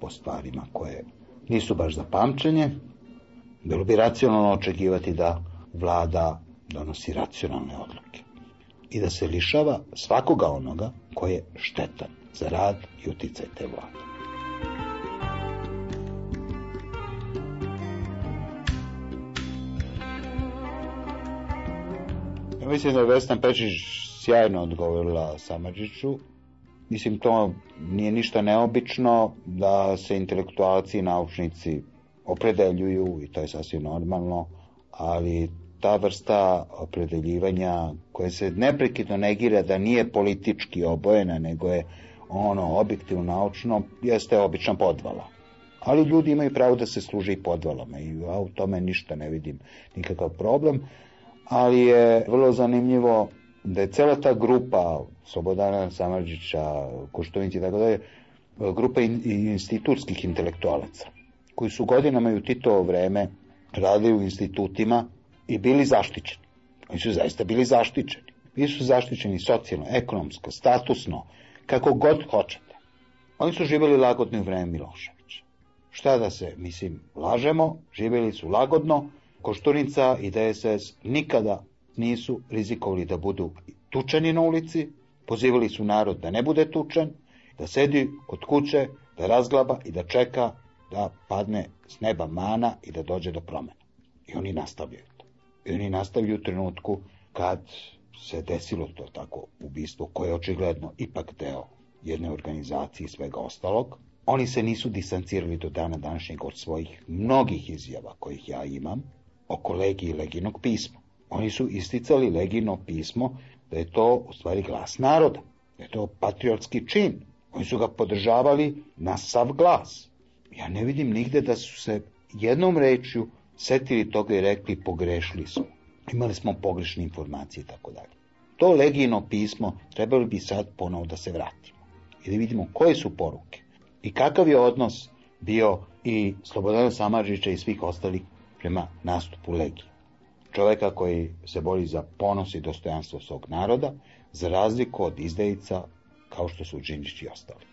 po stvarima koje nisu baš za pamćenje. Bilo bi racionalno očekivati da vlada donosi racionalne odluke i da se lišava svakoga onoga koje je štetan za rad i uticaj te vlade. Mislim da je Vesna Pečić sjajno odgovorila Samadžiću. Mislim, to nije ništa neobično da se intelektualci i naučnici opredeljuju i to je sasvim normalno, ali ta vrsta opredeljivanja koje se neprekidno negira da nije politički obojena, nego je ono objektivno naučno, jeste obična podvala. Ali ljudi imaju pravo da se služe i podvalama i ja u tome ništa ne vidim nikakav problem, ali je vrlo zanimljivo da je cela ta grupa Slobodana Samarđića, Koštovinić i tako dalje, grupa in, institutskih intelektualaca, koji su godinama i u Titovo vreme radili u institutima i bili zaštićeni. Oni su zaista bili zaštićeni. Bili su zaštićeni socijalno, ekonomsko, statusno, kako god hoćete. Oni su živjeli lagodno u vreme Miloševića. Šta da se, mislim, lažemo, živjeli su lagodno, Koštunica i DSS nikada nisu rizikovali da budu tučeni na ulici, pozivali su narod da ne bude tučen, da sedi kod kuće, da razglaba i da čeka da padne s neba mana i da dođe do promena. I oni nastavljaju to. I oni nastavljaju u trenutku kad se desilo to tako ubistvo, koje je očigledno ipak deo jedne organizacije i svega ostalog. Oni se nisu distancirali do dana današnjeg od svojih mnogih izjava kojih ja imam oko legiji leginog pisma. Oni su isticali legino pismo da je to u stvari glas naroda, da je to patriotski čin. Oni su ga podržavali na sav glas. Ja ne vidim nigde da su se jednom rečju setili toga i rekli pogrešili smo. Imali smo pogrešne informacije i tako dalje. To legijno pismo trebalo bi sad ponovo da se vratimo i da vidimo koje su poruke i kakav je odnos bio i Slobodana Samaržića i svih ostalih prema nastupu legije. Čoveka koji se bori za ponos i dostojanstvo svog naroda, za razliku od izdejica kao što su Đinđić i ostali.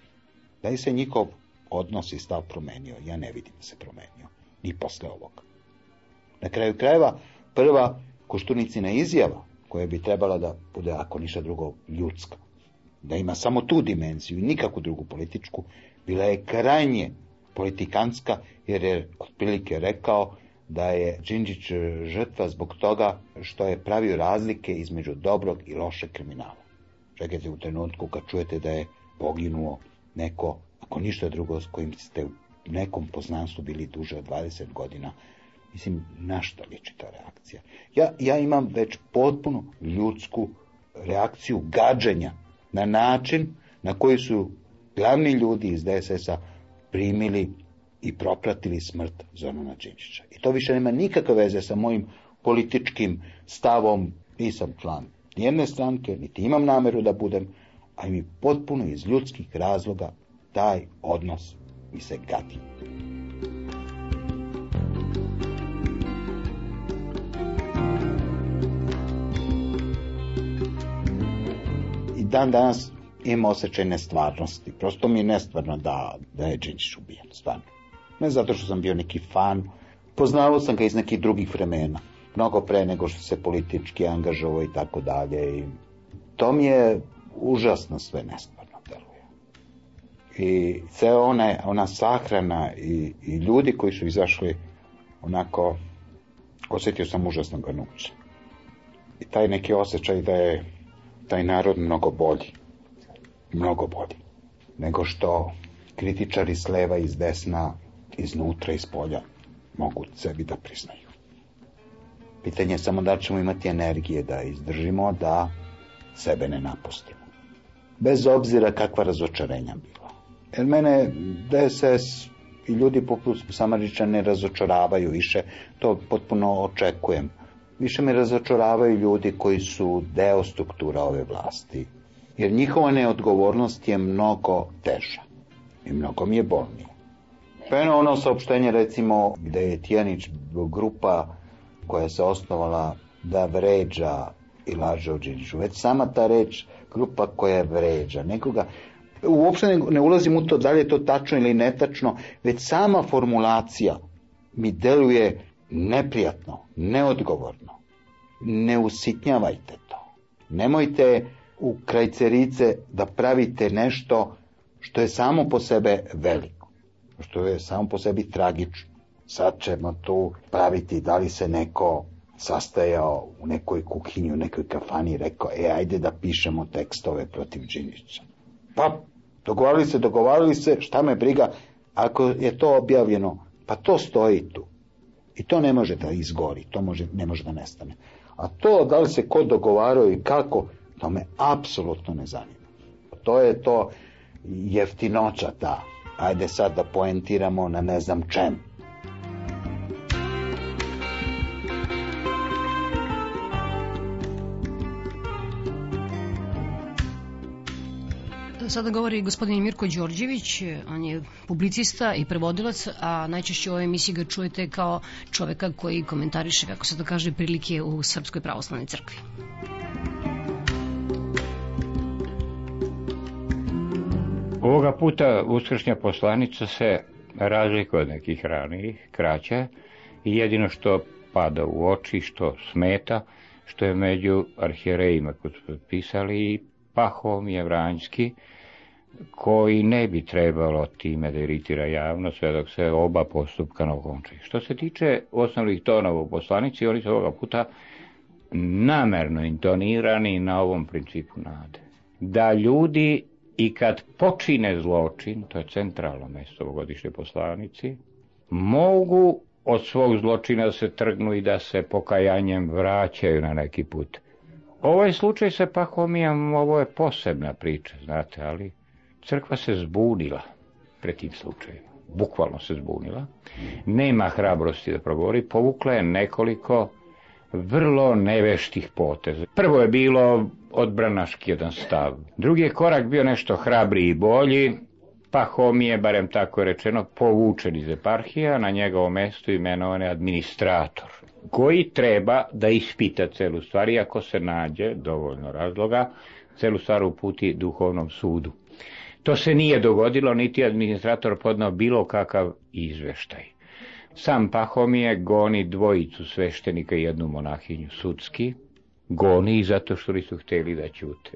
Da li se njihov odnos i stav promenio? Ja ne vidim da se promenio, ni posle ovoga. Na kraju krajeva, prva Koštunicina izjava, koja bi trebala da bude, ako ništa drugo, ljudska, da ima samo tu dimenziju i nikakvu drugu političku, bila je krajnje politikanska, jer je otprilike rekao da je Đinđić žrtva zbog toga što je pravio razlike između dobrog i lošeg kriminala. Čekajte u trenutku kad čujete da je poginuo neko, ako ništa drugo, s kojim ste u nekom poznanstvu bili duže od 20 godina, mislim, na šta liči ta reakcija? Ja, ja imam već potpuno ljudsku reakciju gađenja na način na koji su glavni ljudi iz DSS-a primili i propratili smrt Zorana Đinđića. I to više nema nikakve veze sa mojim političkim stavom, nisam član nijedne stranke, niti imam nameru da budem, a mi potpuno iz ljudskih razloga taj odnos mi se gadi. I dan danas imam osjećaj nestvarnosti. Prosto mi je nestvarno da, da je Đinđić ubijen, stvarno. Ne zato što sam bio neki fan, poznavao sam ga iz nekih drugih vremena, mnogo pre nego što se politički angažovao i tako dalje. I to mi je užasno sve nestvarno deluje. I ceo ona, ona sahrana i, i ljudi koji su izašli onako, osjetio sam užasno ganuće. I taj neki osjećaj da je taj narod mnogo bolji. Mnogo bolji. Nego što kritičari s leva i s desna iznutra i s polja mogu sebi da priznaju. Pitanje je samo da ćemo imati energije da izdržimo, da sebe ne napustimo. Bez obzira kakva razočarenja bila. Jer mene DSS i ljudi poput Samarića ne razočaravaju više, to potpuno očekujem. Više me razočaravaju ljudi koji su deo struktura ove vlasti, jer njihova neodgovornost je mnogo teža i mnogo mi je bolnije. Jedno ono saopštenje recimo gde je Tijanić grupa koja se osnovala da vređa i laže o Đinđiću. Već sama ta reč, grupa koja vređa nekoga, uopšte ne, ne ulazim u to da li je to tačno ili netačno, već sama formulacija mi deluje neprijatno, neodgovorno. Ne usitnjavajte to. Nemojte u krajcerice da pravite nešto što je samo po sebe veliko, što je samo po sebi tragično. Sad ćemo tu praviti da li se neko sastajao u nekoj kuhinji, u nekoj kafani i rekao, e, ajde da pišemo tekstove protiv Đinića. Pa, dogovarali se, dogovarali se, šta me briga, ako je to objavljeno, pa to stoji tu. I to ne može da izgori, to može, ne može da nestane. A to da li se ko dogovarao i kako, to me apsolutno ne zanima. To je to jeftinoća ta. Ajde sad da poentiramo na ne znam čem. Sada govori gospodin Mirko Đorđević, on je publicista i prevodilac, a najčešće u ovoj emisiji ga čujete kao čoveka koji komentariše, kako se to kaže, prilike u Srpskoj pravoslavnoj crkvi. Ovoga puta uskršnja poslanica se razlikuje od nekih ranijih, kraća, i jedino što pada u oči, što smeta, što je među arhijerejima koji su pisali i Pahom Vranjski, koji ne bi trebalo time da iritira javno sve dok se oba postupka ne okončaju. Što se tiče osnovnih tonova u poslanici, oni su ovoga puta namerno intonirani na ovom principu nade. Da ljudi i kad počine zločin, to je centralno mesto ovogodišnje poslanici, mogu od svog zločina da se trgnu i da se pokajanjem vraćaju na neki put. Ovaj slučaj sa Pahomijom, ovo je posebna priča, znate, ali crkva se zbunila pred tim slučajem. Bukvalno se zbunila. Nema hrabrosti da progovori. Povukla je nekoliko vrlo neveštih poteza. Prvo je bilo odbranaški jedan stav. Drugi je korak bio nešto hrabri i bolji, pa Homije, barem tako je rečeno, povučen iz eparhija, na njegovo mesto imenovan je administrator, koji treba da ispita celu stvar i ako se nađe dovoljno razloga, celu stvar uputi duhovnom sudu. To se nije dogodilo, niti administrator podnao bilo kakav izveštaj. Sam Pahomije goni dvojicu sveštenika i jednu monahinju sudski, goni zato što nisu hteli da ćute.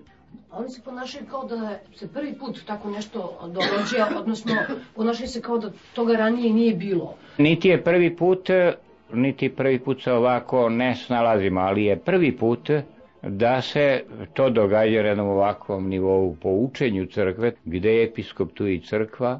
Oni se ponašaju kao da se prvi put tako nešto događa, odnosno ponašaju se kao da toga ranije nije bilo. Niti je prvi put, niti prvi put se ovako ne snalazimo, ali je prvi put da se to događa na jednom ovakvom nivou po učenju crkve, gde je episkop tu i crkva,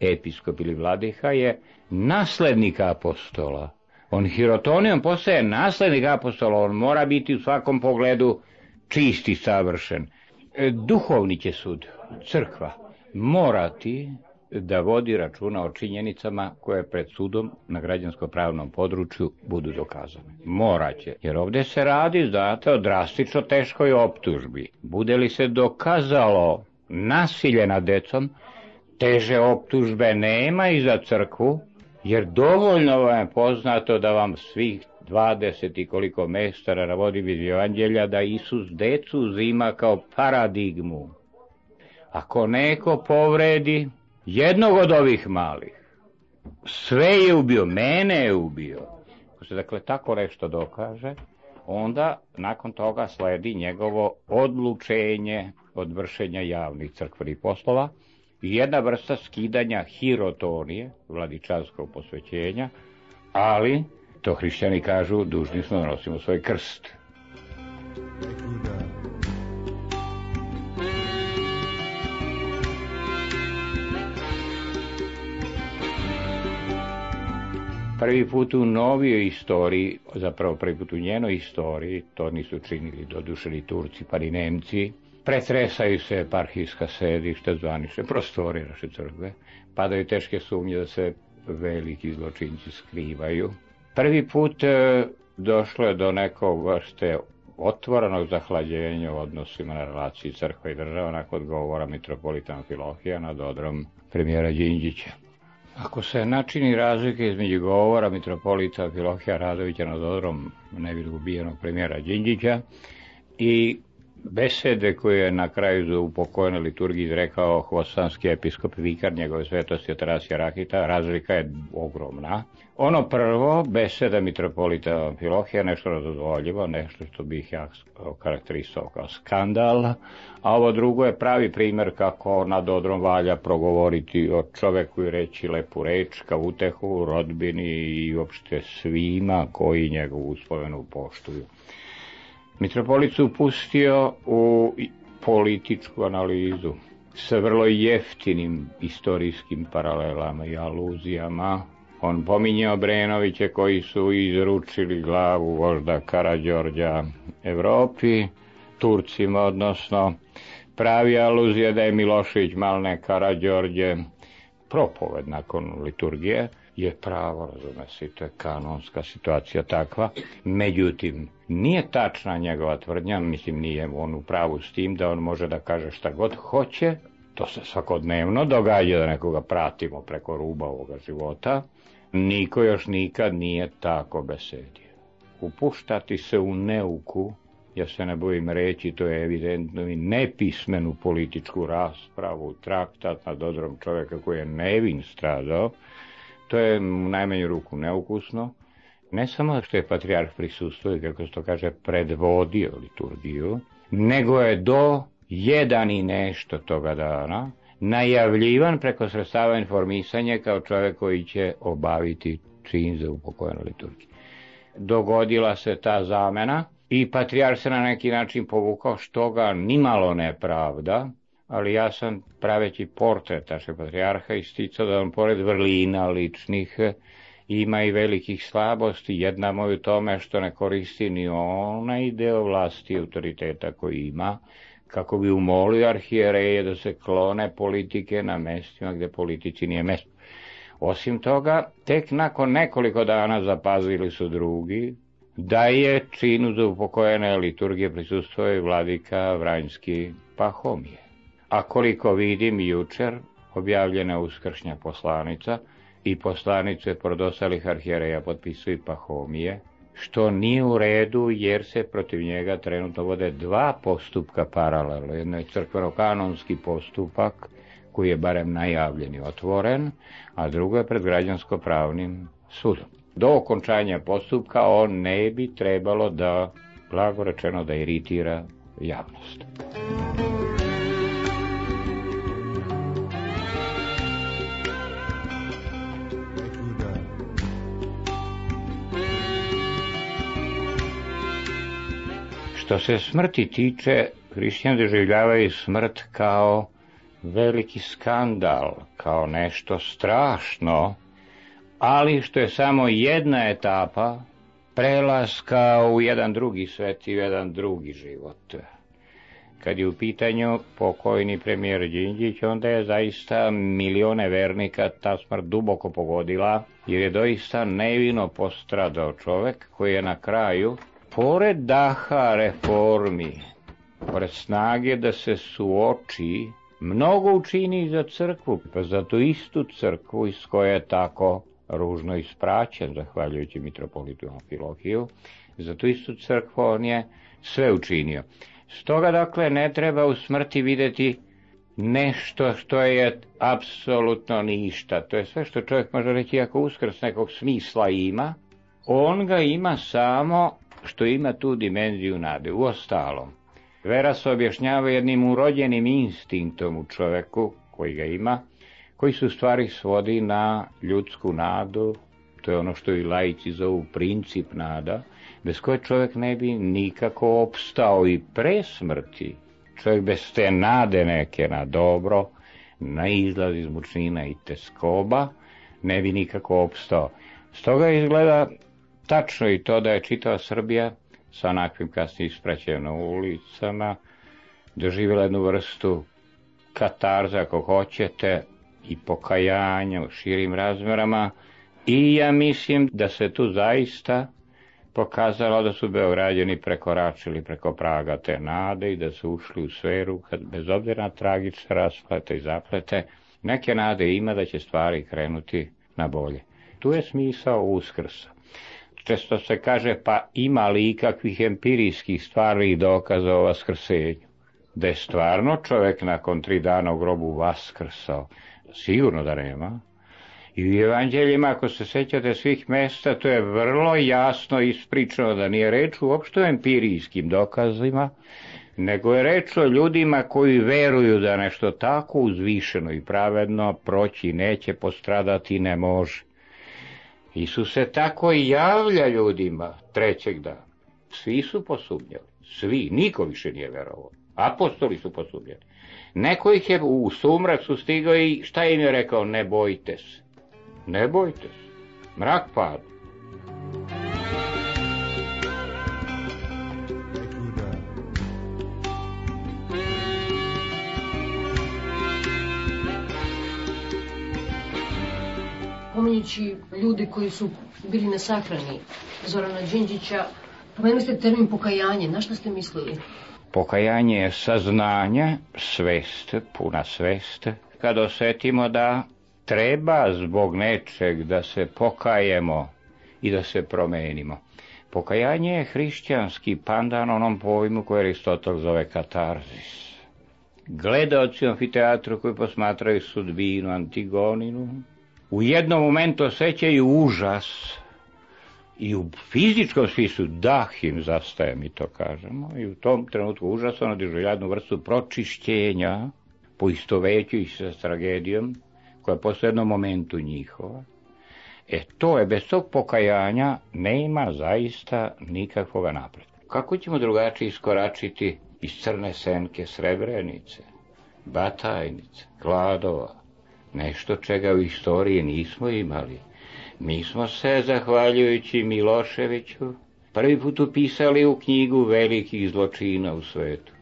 episkop ili vladiha je naslednik apostola. On hirotonijom postaje naslednik apostola, on mora biti u svakom pogledu čist i savršen. E, duhovni će sud, crkva, morati da vodi računa o činjenicama koje pred sudom na građansko-pravnom području budu dokazane. Moraće, jer ovde se radi, znate, o drastično teškoj optužbi. Bude li se dokazalo nasilje nad decom, teže optužbe nema i za crkvu, jer dovoljno vam je poznato da vam svih 20 i koliko mestara navodi iz evanđelja da Isus decu uzima kao paradigmu. Ako neko povredi jednog od ovih malih, sve je ubio, mene je ubio. Ako se dakle tako nešto dokaže, onda nakon toga sledi njegovo odlučenje od vršenja javnih crkvenih poslova i jedna vrsta skidanja hirotonije, vladičanskog posvećenja, ali, to hrišćani kažu, dužni smo da nosimo svoj krst. prvi put u novijoj istoriji, zapravo prvi put u njenoj istoriji, to nisu činili dodušeni Turci pa ni Nemci, pretresaju se eparhijska sedišta, zvanične prostore naše crkve, padaju teške sumnje da se veliki zločinci skrivaju. Prvi put e, došlo je do nekog vrste otvorenog zahlađenja u odnosima na relaciji crkva i država nakon govora mitropolita Amfilohija nad odrom premijera Đinđića. Ako se načini razlike između govora mitropolita Amfilohija Radovića nad odrom nebil ubijenog premijera Đinđića i besede koje je na kraju za upokojene liturgiji izrekao hvostanski episkop vikar njegove svetosti Atanasija Rakita, razlika je ogromna. Ono prvo, beseda mitropolita Amfilohija, nešto razodvoljivo, nešto što bih ja karakterisao kao skandal, a ovo drugo je pravi primer kako nad odrom valja progovoriti o čoveku i reći lepu reč, kao utehu, rodbini i uopšte svima koji njegovu uspomenu poštuju. Mitropolit se upustio u političku analizu sa vrlo jeftinim istorijskim paralelama i aluzijama. On pominje Obrenoviće koji su izručili glavu vožda Karadžorđa Evropi, Turcima odnosno, pravi aluzija da je Milošević Malne Karadžorđe propoved nakon liturgije, je pravo, razume se, to je kanonska situacija takva. Međutim, nije tačna njegova tvrdnja, mislim nije on u pravu s tim da on može da kaže šta god hoće, to se svakodnevno događa da nekoga pratimo preko ruba ovoga života, niko još nikad nije tako besedio. Upuštati se u neuku, ja se ne bojim reći, to je evidentno i nepismenu političku raspravu, traktat nad odrom čoveka koji je nevin stradao, To je u najmanju ruku neukusno. Ne samo što je patrijarh prisustuo i kako se to kaže predvodio liturgiju, nego je do jedan i nešto toga dana najavljivan preko sredstava informisanja kao čovjek koji će obaviti čin za upokojenu liturgiju. Dogodila se ta zamena i patrijar se na neki način povukao što ga nimalo nepravda, ali ja sam praveći portret naše patrijarha isticao da on pored vrlina ličnih ima i velikih slabosti. Jedna mu je u tome što ne koristi ni onaj deo vlasti i autoriteta koji ima, kako bi umolio arhijereje da se klone politike na mestima gde politici nije mesto. Osim toga, tek nakon nekoliko dana zapazili su drugi da je činu za upokojene liturgije prisustuo i vladika Vranjski Pahomije a koliko vidim jučer objavljena uskršnja poslanica i poslanice pored ostalih arhijereja potpisuju Pahomije, što nije u redu jer se protiv njega trenutno vode dva postupka paralelno. Jedno je crkveno-kanonski postupak koji je barem najavljen i otvoren, a drugo je pred građansko-pravnim sudom. Do okončanja postupka on ne bi trebalo da, blago rečeno, da iritira javnost. Što se smrti tiče, hrišćani doživljavaju smrt kao veliki skandal, kao nešto strašno, ali što je samo jedna etapa prelaska u jedan drugi svet i jedan drugi život. Kad je u pitanju pokojni premijer Đinđić, onda je zaista milione vernika ta smrt duboko pogodila, jer je doista nevino postradao čovek koji je na kraju pored daha reformi, pored snage da se suoči, mnogo učini za crkvu, pa za tu istu crkvu iz koje je tako ružno ispraćen, zahvaljujući mitropolitu Amfilohiju, za tu istu crkvu on je sve učinio. Stoga, dakle, ne treba u smrti videti nešto što je apsolutno ništa. To je sve što čovjek može reći ako uskrs nekog smisla ima, on ga ima samo što ima tu dimenziju nade. U ostalom, vera se objašnjava jednim urođenim instinktom u čoveku koji ga ima, koji se u stvari svodi na ljudsku nadu, to je ono što i laici zovu princip nada, bez koje čovjek ne bi nikako opstao i pre smrti. Čovjek bez te nade neke na dobro, na izlaz iz mučnina i teskoba, ne bi nikako opstao. Stoga izgleda tačno i to da je čitava Srbija sa onakvim kasnije ispraćajem na ulicama, doživjela jednu vrstu katarza, ako hoćete, i pokajanja u širim razmerama, i ja mislim da se tu zaista pokazalo da su Beograđani prekoračili preko praga te nade i da su ušli u sferu, kad, bez obzira na tragične rasplete i zaplete, neke nade ima da će stvari krenuti na bolje. Tu je smisao uskrsa. Često se kaže, pa ima li ikakvih empirijskih stvari i dokaza o vaskrsenju? Da je stvarno čovek nakon tri dana u grobu vaskrsao? Sigurno da nema. I u evanđeljima, ako se sećate svih mesta, to je vrlo jasno ispričano da nije reč uopšte o empirijskim dokazima, nego je reč o ljudima koji veruju da nešto tako uzvišeno i pravedno proći neće, postradati ne može. Isus se tako i javlja ljudima trećeg dana. Svi su posumnjali. Svi. Niko više nije verovao. Apostoli su posumnjali. Neko ih je u sumrak su stigao i šta im je rekao? Ne bojte se. Ne bojte se. Mrak pada. Pominjući ljude koji su bili na sahrani Zorana Đinđića, pomenuli ste termin pokajanje. Na što ste mislili? Pokajanje je saznanje, svest, puna svest, kad osetimo da treba zbog nečeg da se pokajemo i da se promenimo. Pokajanje je hrišćanski pandan onom pojmu koje Aristotel zove katarzis. Gledaoci u amfiteatru koji posmatraju sudbinu Antigoninu, u jednom momentu osjećaju užas i u fizičkom smislu dah im zastaje, mi to kažemo, i u tom trenutku užas ono jednu vrstu pročišćenja, poistovećujući se s tragedijom, koja je posle jednom momentu njihova. E to je, bez tog pokajanja nema zaista nikakvog napretka. Kako ćemo drugačije iskoračiti iz crne senke srebrenice, batajnice, gladova, nešto čega u istoriji nismo imali. Mi smo se, zahvaljujući Miloševiću, prvi put upisali u knjigu velikih zločina u svetu.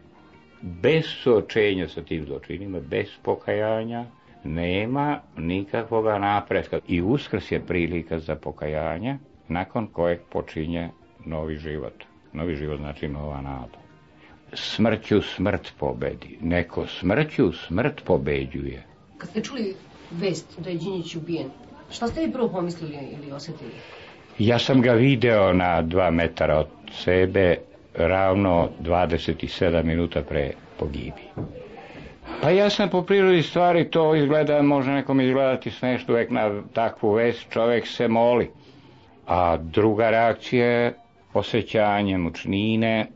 Bez suočenja sa tim zločinima, bez pokajanja, nema nikakvog napretka. I uskrs je prilika za pokajanje, nakon kojeg počinje novi život. Novi život znači nova nada. Smrću smrt pobedi. Neko smrću smrt pobeđuje. Kad ste čuli vest da je Đinjić ubijen, šta ste vi prvo pomislili ili osetili? Ja sam ga video na dva metara od sebe, ravno 27 minuta pre pogibi. Pa ja sam po prirodi stvari, to izgleda, može nekom izgledati smešno, uvek na takvu vest čovek se moli. A druga reakcija je osjećanje mučnine,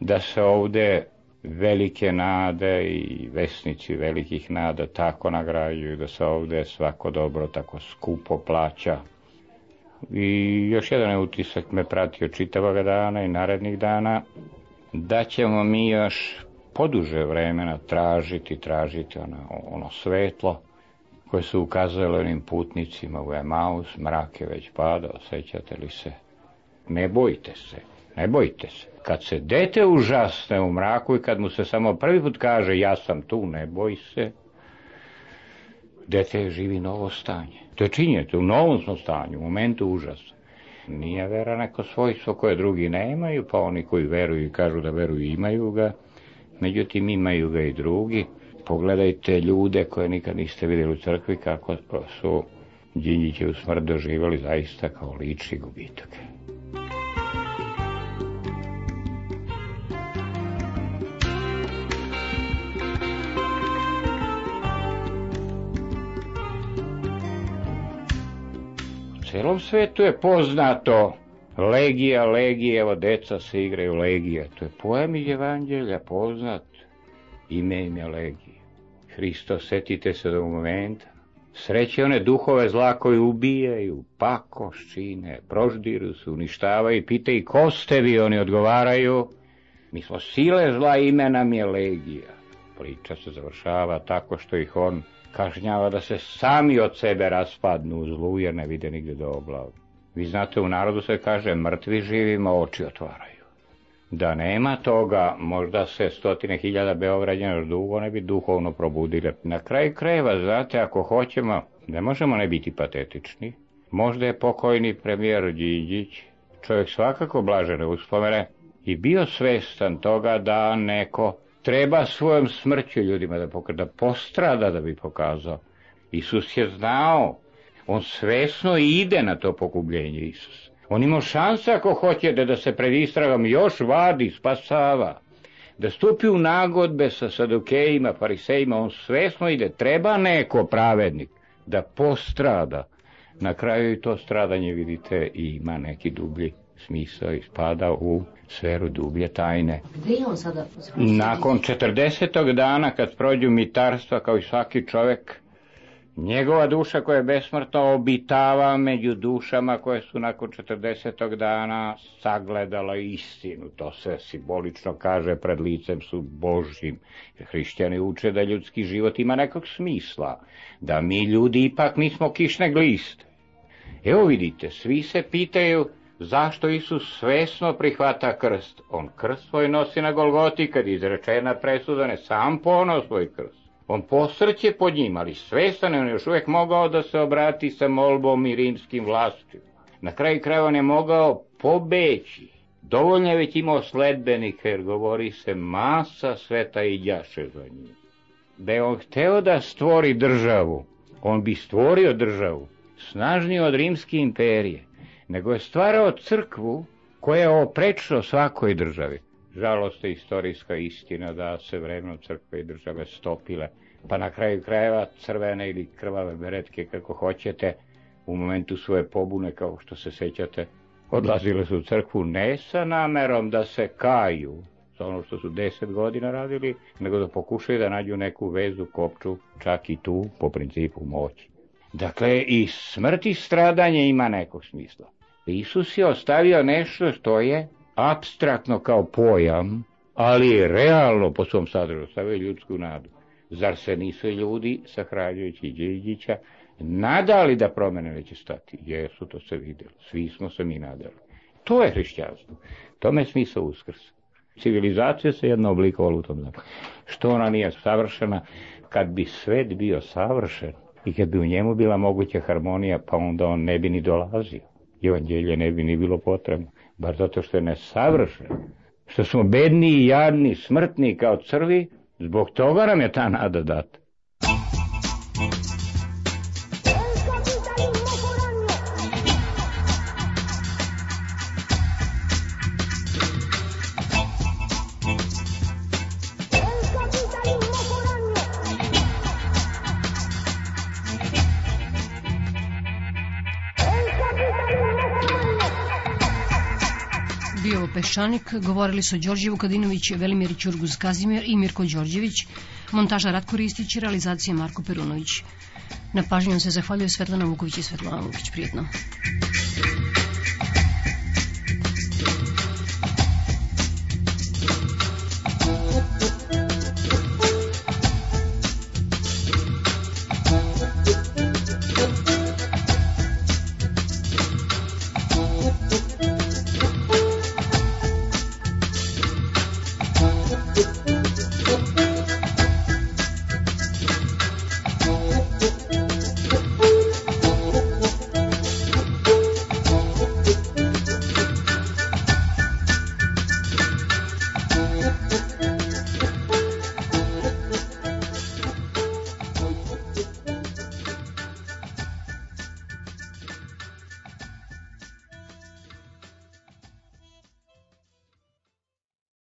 da se ovde velike nade i vesnici velikih nada tako nagrađuju, da se ovde svako dobro tako skupo plaća. I još jedan utisak me pratio čitavog dana i narednih dana, da ćemo mi još poduže vremena tražiti, tražiti ono, ono svetlo koje su ukazale onim putnicima u Emaus, mrak je već padao, sećate li se? Ne bojte se, ne bojte se. Kad se dete užasne u mraku i kad mu se samo prvi put kaže ja sam tu, ne boj se, dete živi novo stanje. To je činjete, u novom smo stanju, u momentu užasa. Nije vera neko svojstvo koje drugi nemaju, pa oni koji veruju i kažu da veruju imaju ga, međutim imaju ga i drugi. Pogledajte ljude koje nikad niste vidjeli u crkvi kako su Đinđićevu smrt doživali zaista kao lični gubitak. Celom svetu je poznato Legija, legija, evo deca se igraju legija. To je pojem iz evanđelja poznat. Ime im je legija. Hristo, setite se do momenta. Sreće one duhove zla koji ubijaju, pakoščine, proždiru se, uništavaju i pitaju ko ste vi, oni odgovaraju. Mi smo sile zla, ime nam je legija. Priča se završava tako što ih on kažnjava da se sami od sebe raspadnu u zlu jer ne vide nigde do oblavu. Vi znate, u narodu se kaže mrtvi živima oči otvaraju. Da nema toga, možda se stotine hiljada Beograđana dugo ne bi duhovno probudile. Na kraju krajeva, znate, ako hoćemo, ne možemo ne biti patetični. Možda je pokojni premijer Điđić, čovjek svakako blažene uspomene, i bio svestan toga da neko treba svojom smrću ljudima da, pokaže, da postrada da bi pokazao. Isus je znao, on svesno ide na to pogubljenje Isus. On ima šanse ako hoćete da se pred istragom još vadi, spasava, da stupi u nagodbe sa sadukejima, farisejima, on svesno ide, treba neko pravednik da postrada. Na kraju i to stradanje, vidite, ima neki dublji smisao i spada u sferu dublje tajne. Gde je on sada? Nakon 40. dana kad prođu mitarstva kao i svaki čovek, njegova duša koja je besmrtna obitava među dušama koje su nakon 40. dana sagledala istinu. To se simbolično kaže pred licem su Božjim. Hrišćani uče da ljudski život ima nekog smisla, da mi ljudi ipak nismo kišne gliste. Evo vidite, svi se pitaju zašto Isus svesno prihvata krst. On krst svoj nosi na Golgoti kad izrečena presuda, ne sam ponao svoj krst. On posrće pod njim, ali svestan je on još uvijek mogao da se obrati sa molbom i rimskim vlastima. Na kraju kraja on je mogao pobeći. Dovoljno je već imao sledbenika, jer govori se masa sveta i djaše za njim. Da je on hteo da stvori državu, on bi stvorio državu, snažniju od rimske imperije nego je stvarao crkvu koja je oprečno svakoj državi. Žalost je istorijska istina da se vremeno crkve i države stopile, pa na kraju krajeva crvene ili krvave beretke, kako hoćete, u momentu svoje pobune, kao što se sećate, odlazile su u crkvu ne sa namerom da se kaju za ono što su deset godina radili, nego da pokušaju da nađu neku vezu, kopču, čak i tu, po principu moći. Dakle, i smrt i stradanje ima nekog smisla. Isus je ostavio nešto što je abstraktno kao pojam, ali realno po svom sadržaju ostavio ljudsku nadu. Zar se nisu ljudi, sahranjujući Điđića, nadali da promene neće stati? Jesu, to se vidjelo. Svi smo se mi nadali. To je hrišćanstvo. Tome je smisao uskrsa. Civilizacija se jedno oblikovala u tom zakonu. Što ona nije savršena? Kad bi svet bio savršen i kad bi u njemu bila moguća harmonija, pa onda on ne bi ni dolazio evanđelje ne bi ni bilo potrebno, bar zato što je nesavršen, što smo bedni i jadni, smrtni kao crvi, zbog toga nam je ta nada data. Peščanik, govorili su Đorđe Vukadinović, Velimir Ćurguz Kazimir i Mirko Đorđević, montaža Ratko Ristić i realizacija Marko Perunović. Na pažnju se zahvaljuje Svetlana Vuković i Svetlana Vukić. Prijetno.